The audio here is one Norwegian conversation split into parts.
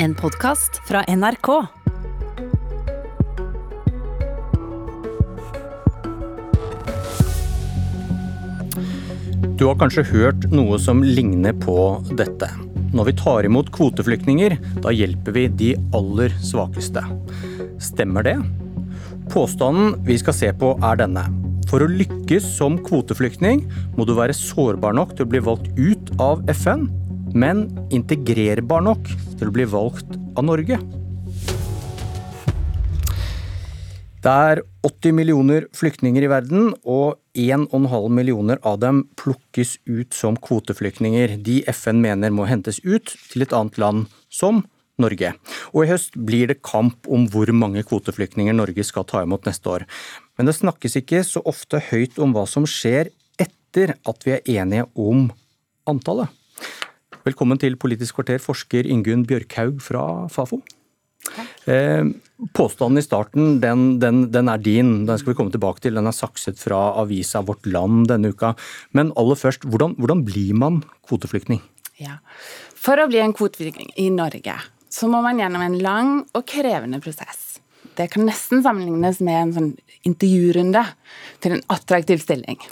En podkast fra NRK. Du har kanskje hørt noe som ligner på dette. Når vi tar imot kvoteflyktninger, da hjelper vi de aller svakeste. Stemmer det? Påstanden vi skal se på er denne. For å lykkes som kvoteflyktning må du være sårbar nok til å bli valgt ut av FN, men integrerbar nok til å bli valgt av Norge. Det er 80 millioner flyktninger i verden, og 1,5 millioner av dem plukkes ut som kvoteflyktninger. De FN mener må hentes ut til et annet land, som Norge. Og i høst blir det kamp om hvor mange kvoteflyktninger Norge skal ta imot neste år. Men det snakkes ikke så ofte høyt om hva som skjer etter at vi er enige om antallet. Velkommen til Politisk kvarter, forsker Ingunn Bjørkhaug fra Fafo. Eh, påstanden i starten den, den, den, er din, den skal vi komme tilbake til. Den er sakset fra avisa Vårt Land denne uka. Men aller først, hvordan, hvordan blir man kvoteflyktning? Ja. For å bli en kvoteflyktning i Norge, så må man gjennom en lang og krevende prosess. Det kan nesten sammenlignes med en sånn intervjurunde til en attraktiv stilling.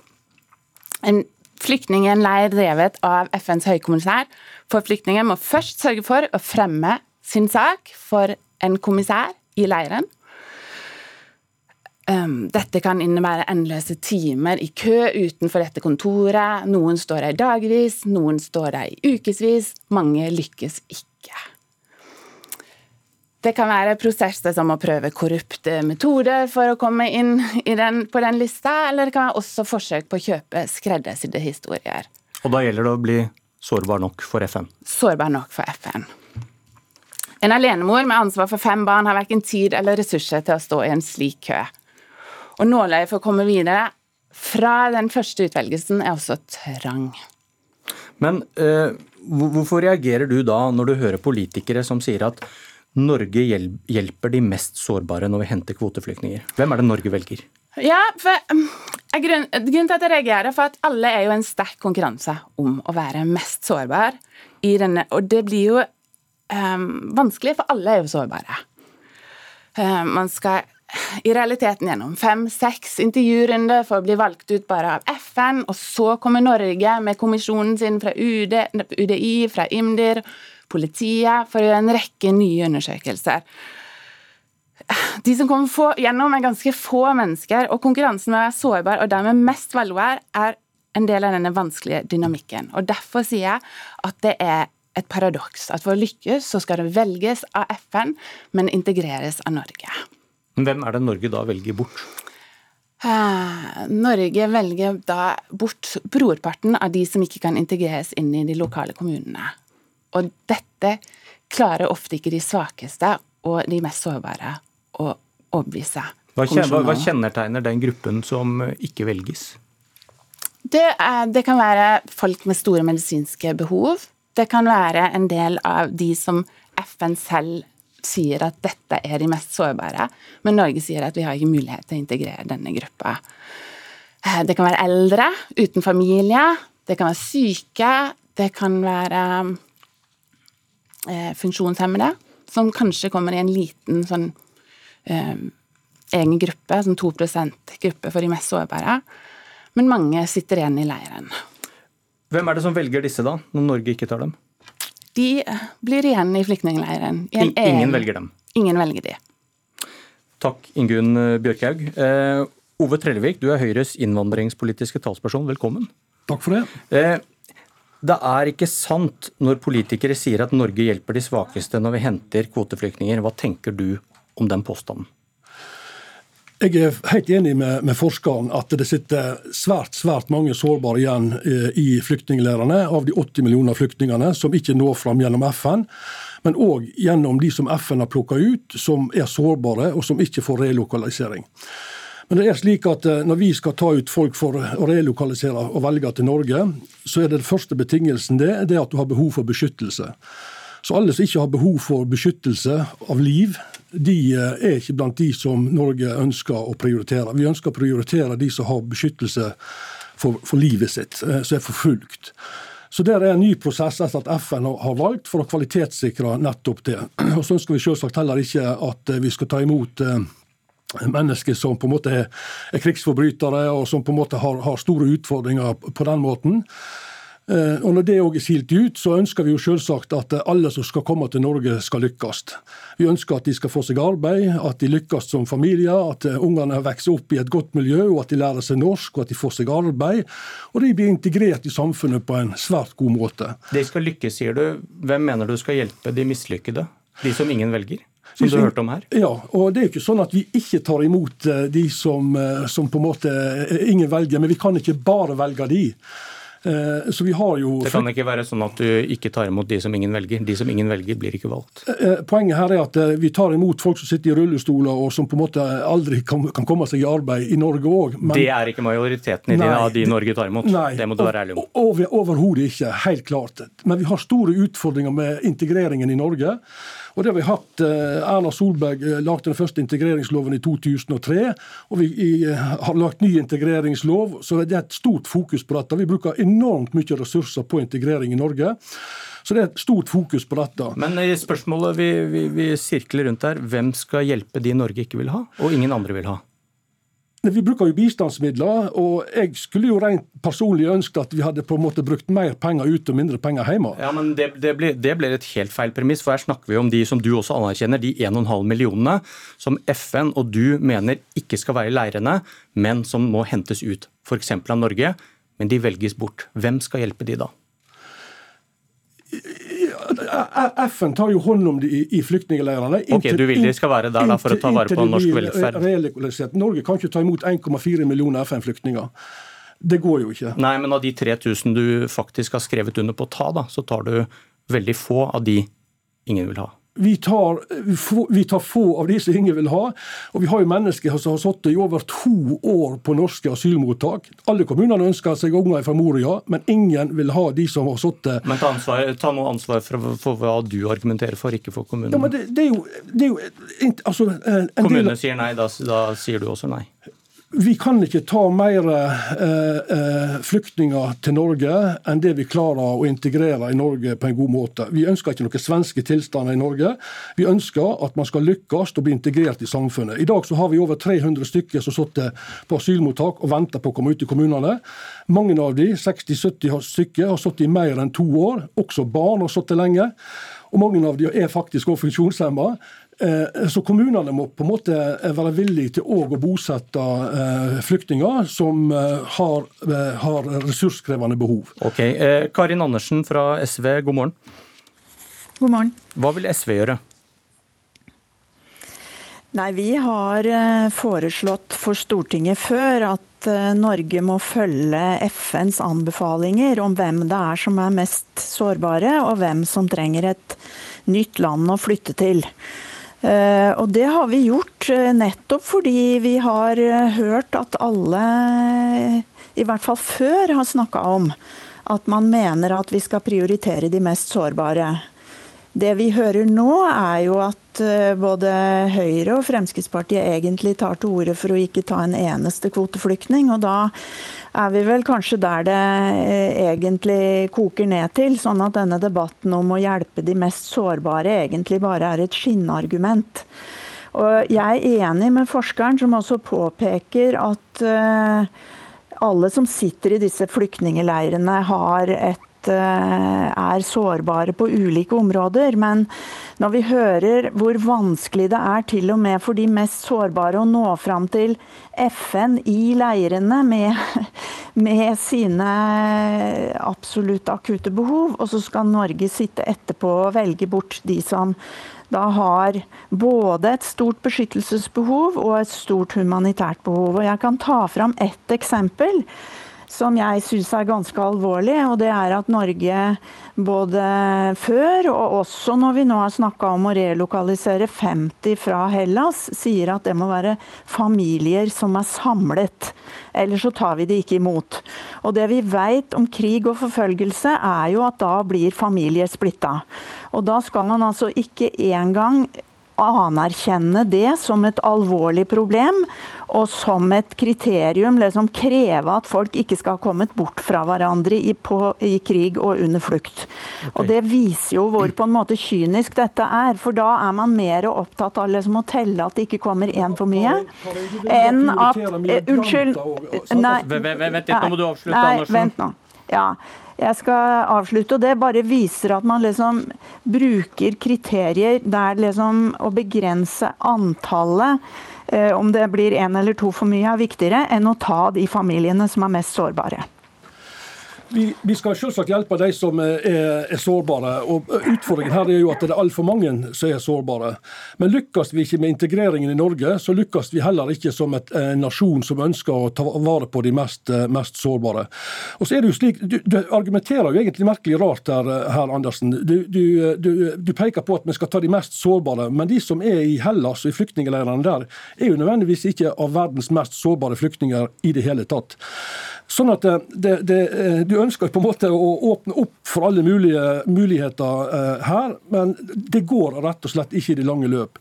En flyktning i en leir drevet av FNs høykommissær for flyktninger må først sørge for å fremme sin sak for en kommissær i leiren. Um, dette kan innebære endeløse timer i kø utenfor dette kontoret. Noen står der dagvis, noen står der i ukevis. Mange lykkes ikke. Det kan være prosesser som å prøve korrupte metoder for å komme inn den, på den lista, eller det kan være også forsøk på å kjøpe skreddersydde historier. Og da gjelder det å bli sårbar nok for FN? Sårbar nok for FN. En alenemor med ansvar for fem barn har verken tid eller ressurser til å stå i en slik kø. Og nåløyet for å komme videre fra den første utvelgelsen er også trang. Men eh, hvorfor reagerer du da når du hører politikere som sier at Norge hjelper de mest sårbare når vi henter kvoteflyktninger? Hvem er det Norge velger? Ja, for grunnen, Grunnen til at jeg reagerer, for at alle er jo en sterk konkurranse om å være mest sårbar. i denne, Og det blir jo um, vanskelig, for alle er jo sårbare. Um, man skal i realiteten gjennom fem-seks intervjurunder for å bli valgt ut bare av FN, og så kommer Norge med kommisjonen sin fra UD, UDI, fra IMDir, politiet, for å gjøre en rekke nye undersøkelser. De som kommer få, gjennom, er ganske få mennesker, og konkurransen med å være sårbar og dermed mest velvære er en del av denne vanskelige dynamikken. Og Derfor sier jeg at det er et paradoks. At for å lykkes så skal det velges av FN, men integreres av Norge. Hvem er det Norge da velger bort? Eh, Norge velger da bort brorparten av de som ikke kan integreres inn i de lokale kommunene. Og dette klarer ofte ikke de svakeste og de mest sårbare å overbevise. Hva, hva kjennetegner den gruppen som ikke velges? Det, er, det, kan være folk med store medisinske behov. Det kan være en del av de som FN selv sier at dette er de mest sårbare, men Norge sier at vi har ikke mulighet til å integrere denne gruppa. Eh, det kan være eldre uten familie, det kan være syke, det kan være eh, funksjonshemmede, som kanskje kommer i en liten sånn eh, egen gruppe, sånn 2% gruppe for de mest sårbare. Men mange sitter igjen i leiren. Hvem er det som velger disse, da, når Norge ikke tar dem? De blir igjen i flyktningleiren. In ingen velger dem? Ingen velger de. Takk, Ingunn Bjørkhaug. Eh, Ove Trellevik, du er Høyres innvandringspolitiske talsperson. Velkommen. Takk for det. Eh, det er ikke sant når politikere sier at Norge hjelper de svakeste når vi henter kvoteflyktninger. Hva tenker du om den påstanden? Jeg er helt enig med, med, forskeren at det sitter svært svært mange sårbare igjen eh, i flyktningleirene, av de 80 millioner flyktningene som ikke når fram gjennom FN. Men òg gjennom de som FN har plukka ut, som er sårbare og som ikke får relokalisering. Men det er slik at eh, når vi skal ta ut folk for å relokalisere og velge til Norge, så er det den første betingelsen det, det er at du har behov for beskyttelse. Så alle som ikke har behov for beskyttelse av liv, de eh, er ikke blant de som Norge ønsker å prioritere. Vi ønsker å prioritere de som har beskyttelse for, for livet sitt, eh, som er forfulgt. Så Det er en ny prosess etter at FN har valgt for å kvalitetssikre nettopp det. Og Så ønsker vi selvsagt heller ikke at vi skal ta imot mennesker som på en måte er krigsforbrytere og som på en måte har, har store utfordringer på den måten. Eh, og Når det òg er silt ut, så ønsker vi jo selvsagt at alle som skal komme til Norge, skal lykkes. Vi ønsker at de skal få seg arbeid, at de lykkes som familie, at eh, ungene vokser opp i et godt miljø, og at de lærer seg norsk, og at de får seg arbeid. Og de blir integrert i samfunnet på en svært god måte. De skal lykkes, sier du. Hvem mener du skal hjelpe de mislykkede? De som ingen velger? Som du hørte om her? Ja, og det er jo ikke sånn at vi ikke tar imot eh, de som, som på en måte ingen velger, men vi kan ikke bare velge de. Eh, så vi har jo... Det kan ikke være sånn at du ikke tar imot de som ingen velger. De som ingen velger, blir ikke valgt. Eh, eh, poenget her er at vi tar imot folk som sitter i rullestoler og som på en måte aldri kan, komme seg i arbeid i Norge òg. Det er ikke majoriteten i nei, av de Norge tar imot. Nei, det må du være ærlig om. Over, Overhodet ikke. Helt klart. Men vi har store utfordringer med integreringen i Norge. Og det har vi hatt. Eh, Erna Solberg eh, lagde den første integreringsloven i 2003. Og vi eh, har lagt ny integreringslov, så det er et stort fokus på dette. Vi bruker enormt mye ressurser på integrering i Norge. Så det er et stort fokus på dette. Men i spørsmålet vi, vi, vi sirkler rundt her, hvem skal hjelpe de Norge ikke vil ha, og ingen andre vil ha? Vi bruker jo bistandsmidler, og jeg skulle jo rent personlig ønske at vi hadde på en måte brukt mer penger ute og mindre penger hjemme. Ja, men Det, det, blir, det blir et helt feil premiss, for her snakker vi om de som du også anerkjenner, de 1,5 millionene som FN og du mener ikke skal være i leirene, men som må hentes ut, f.eks. av Norge. Men de velges bort. Hvem skal hjelpe de da? FN tar jo hånd om de i, i flyktningleirene. Ok, Du vil de skal være der da, for å ta vare på norsk velferd? Norge kan ikke ta imot 1,4 millioner FN-flyktninger. Det går jo ikke. Nei, men av de 3000 du faktisk har skrevet under på å ta, da, så tar du veldig få av de ingen vil ha vi tar, vi tar, få av de som ingen vil ha. Og vi har jo mennesker som har sittet i over to år på norske asylmottak. Alle kommunene ønsker seg unger fra Moria, men ingen vil ha de som har sittet Men ta, ansvar, ta noe ansvar for, for, hva du argumenterer for, ikke for kommunene. Ja, men det, det, er jo, det er jo altså, Kommunene sier nei, da, da sier du også nei? Vi kan ikke ta mer eh, eh, flyktninger til Norge enn det vi klarer å integrere i Norge på en god måte. Vi ønsker ikke noen svenske tilstander i Norge. Vi ønsker at man skal lykkes og bli integrert i samfunnet. I dag så har vi over 300 stykker som sitter på asylmottak og venter på å komme ut i kommunene. Mange av de, 60-70 stykker, har sittet i mer enn to år. Også barn har sittet lenge. Og mange av de er faktisk også funksjonshemma. Eh, så kommunene må på en måte være villige til å bosette eh, flyktninger som eh, har, har ressurskrevende behov. Ok, Karin Andersen fra SV, god morgen. God morgen. Hva vil SV gjøre? Nei, Vi har foreslått for Stortinget før at Norge må følge FNs anbefalinger om hvem det er som er mest sårbare, og hvem som trenger et nytt land å flytte til. Eh, og det har vi gjort eh, nettopp fordi vi har eh, hørt at alle, i hvert fall før, har snakka om at man mener at vi skal prioritere de mest sårbare. Det vi hører nå, er jo at både Høyre og Fremskrittspartiet egentlig tar til orde for å ikke ta en eneste kvoteflyktning. Og da er vi vel kanskje der det eh, egentlig koker ned til. Sånn at denne debatten om å hjelpe de mest sårbare egentlig bare er et skinnargument. Og jeg er enig med forskeren som også påpeker at uh, alle som sitter i disse flyktningleirene har et Eh, er sårbare på ulike områder. Men når vi hører hvor vanskelig det er til og med for de mest sårbare å nå fram til FN i leirene med, med sine absolutt akutte behov, og så skal Norge sitte etterpå og velge bort de som da har både et stort beskyttelsesbehov og et stort humanitært behov. Og Jeg kan ta fram ett eksempel som jeg syns er ganske alvorlig. Og det er at Norge både før og også når vi nå har snakka om å relokalisere 50 fra Hellas, sier at det må være familier som er samlet. Ellers så tar vi det ikke imot. Og det vi vet om krig og forfølgelse, er jo at da blir familier splitta. Og da skal man altså ikke engang anerkjenne det som et alvorlig problem, og som et kriterium liksom kreve at folk ikke skal ha kommet bort fra hverandre i, på, i krig og under flukt. Okay. Og Det viser jo hvor på en måte kynisk dette er. For da er man mer opptatt av liksom å telle at det ikke kommer én for mye, enn at uh, Unnskyld. Nei, vent nå må du avslutte, Andersen. Vent nå. Ja, jeg skal avslutte. og Det bare viser at man liksom bruker kriterier der liksom å begrense antallet eh, om det blir én eller to for mye, er viktigere enn å ta de familiene som er mest sårbare. Vi, vi, skal selvsagt hjelpe de som er, er, sårbare. og Utfordringen her er jo at det er altfor mange som er sårbare. Men lykkes vi ikke med integreringen i Norge, så lykkes vi heller ikke som et, en nasjon som ønsker å ta vare på de mest, mest sårbare. Og så er det jo slik, Du, du argumenterer jo egentlig merkelig rart her, her Andersen. Du, du, du, peker på at vi skal ta de mest sårbare, men de som er i Hellas og i flyktningleirene der, er jo nødvendigvis ikke av verdens mest sårbare flyktninger i det hele tatt. Sånn at det, det, Du ønsker på en måte å åpne opp for alle mulige muligheter eh, her, men det går rett og slett ikke i det lange løp.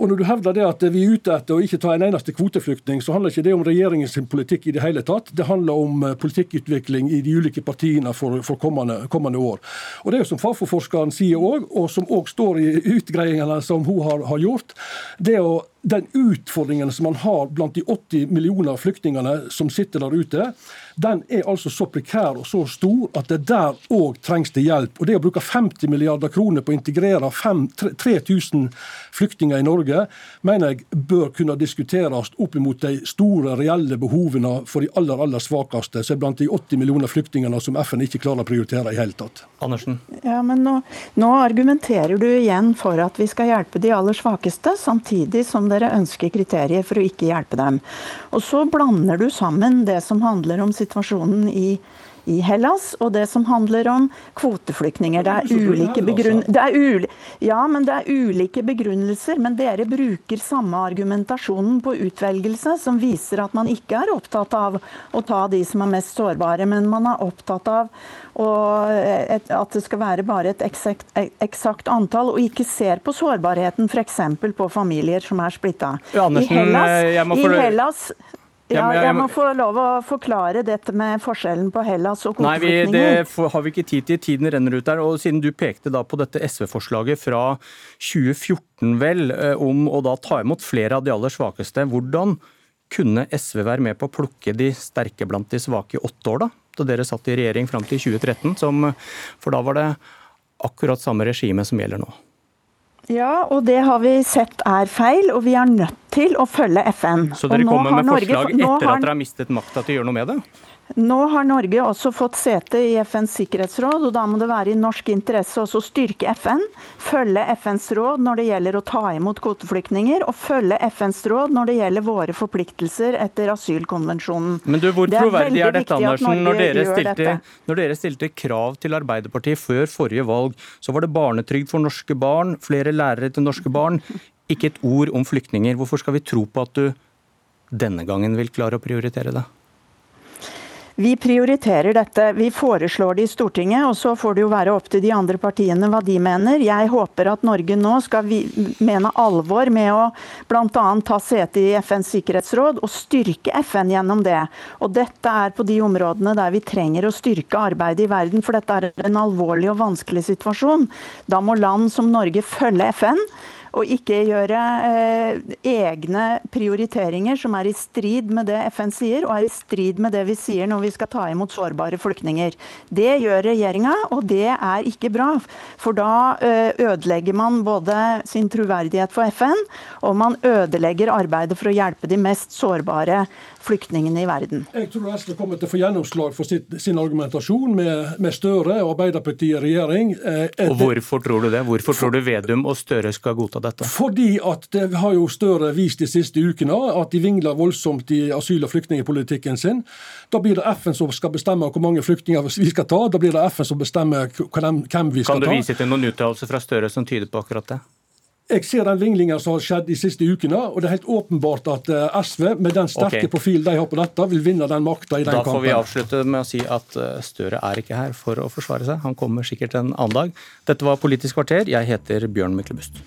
Og Når du hevder det at vi er ute etter å ikke ta en eneste kvoteflyktning, så handler ikke det om regjeringens politikk i det hele tatt. Det handler om eh, politikkutvikling i de ulike partiene for, for kommende, kommende, år. Og det er jo som Fafo-forskeren sier òg, og som òg står i utgreiingene som hun har, har gjort, det å den utfordringen som man har blant de 80 millioner flyktningene som sitter der ute, den er altså så prekær og så stor at det der òg trengs det hjelp. Og Det å bruke 50 milliarder kroner på å integrere 3000 flyktninger i Norge, mener jeg bør kunne diskuteres opp mot de store, reelle behovene for de aller aller svakeste, som er blant de 80 millioner flyktningene som FN ikke klarer å prioritere i hele tatt. Andersen? Ja, men nå, nå argumenterer du igjen for at vi skal hjelpe de aller svakeste, samtidig som dere ønsker kriterier for å ikke hjelpe dem. Og så blander du sammen det som handler om situasjonen i i Hellas, og det som handler om kvoteflyktninger. Det er ulike, begrunn det er ul ja, men det er ulike begrunnelser, men dere bruker samme argumentasjonen på utvelgelse, som viser at man ikke er opptatt av å ta de som er mest sårbare, men man er opptatt av og et, at det skal være bare et eksakt, eksakt, antall, og ikke ser på sårbarheten f.eks. på familier som er splitta. Ja, I Hellas, i Hellas ja, jeg må få lov å forklare dette med forskjellen på Hellas og kvoteflyktninger. Nei, det har vi ikke tid til. Tiden renner ut der. Og siden du pekte da på dette SV-forslaget fra 2014 vel, eh, om å da ta imot flere av de aller svakeste, hvordan kunne SV være med på å plukke de sterke blant de svake i åtte år, da? Da dere satt i regjering fram til 2013, som, for da var det akkurat samme regime som gjelder nå. Ja, og det har vi sett er feil, og vi er nødt til å følge FN. Så dere kommer med Norge, forslag etter at dere har mistet makta til å gjøre noe med det? Nå har Norge også fått sete i FNs sikkerhetsråd, og da må det være i norsk interesse også å styrke FN. Følge FNs råd når det gjelder å ta imot kvoteflyktninger, og følge FNs råd når det gjelder våre forpliktelser etter asylkonvensjonen. Men du, Hvor troverdig er, er dette, Andersen? Når dere, stilte, når dere, stilte, krav til Arbeiderpartiet før forrige valg, så var det barnetrygd for norske barn, flere lærere til norske barn. Ikke et ord om flyktninger. Hvorfor skal vi tro på at du denne gangen vil klare å prioritere det? Vi prioriterer dette. Vi foreslår det i Stortinget, og så får det jo være opp til de andre partiene hva de mener. Jeg håper at Norge nå skal mene alvor med å bl.a. ta sete i FNs sikkerhetsråd og styrke FN gjennom det. Og dette er på de områdene der vi trenger å styrke arbeidet i verden, for dette er en alvorlig og vanskelig situasjon. Da må land som Norge følge FN og ikke gjøre eh, egne prioriteringer som er i strid med det FN sier, og er i strid med det vi sier når vi skal ta imot sårbare flyktninger. Det gjør regjeringa, og det er ikke bra. For da eh, ødelegger man både sin troverdighet for FN, og man ødelegger arbeidet for å hjelpe de mest sårbare flyktningene i verden. Jeg tror SV kommer til å få gjennomslag for sitt, sin argumentasjon med, med, Støre og Arbeiderpartiet i regjering. Eh, og Hvorfor tror du det? Hvorfor tror du Vedum og Støre skal godta dette? Fordi at det har jo Støre vist de siste ukene, at de vingler voldsomt i asyl- og flyktningpolitikken sin. Da blir det FN som skal bestemme hvor mange flyktninger vi skal ta. Da blir det FN som bestemmer hvem vi skal ta. Kan du vise til noen uttalelser fra Støre som tyder på akkurat det? Jeg ser den vinglinga som har skjedd de siste ukene, og det er helt åpenbart at eh, SV, med den sterke okay. profilen de har på dette, vil vinne den makta i den kampen. Da får vi avslutte med å si at eh, Støre er ikke her for å forsvare seg. Han kommer sikkert en annen dag. Dette var Politisk kvarter. Jeg heter Bjørn Myklebust.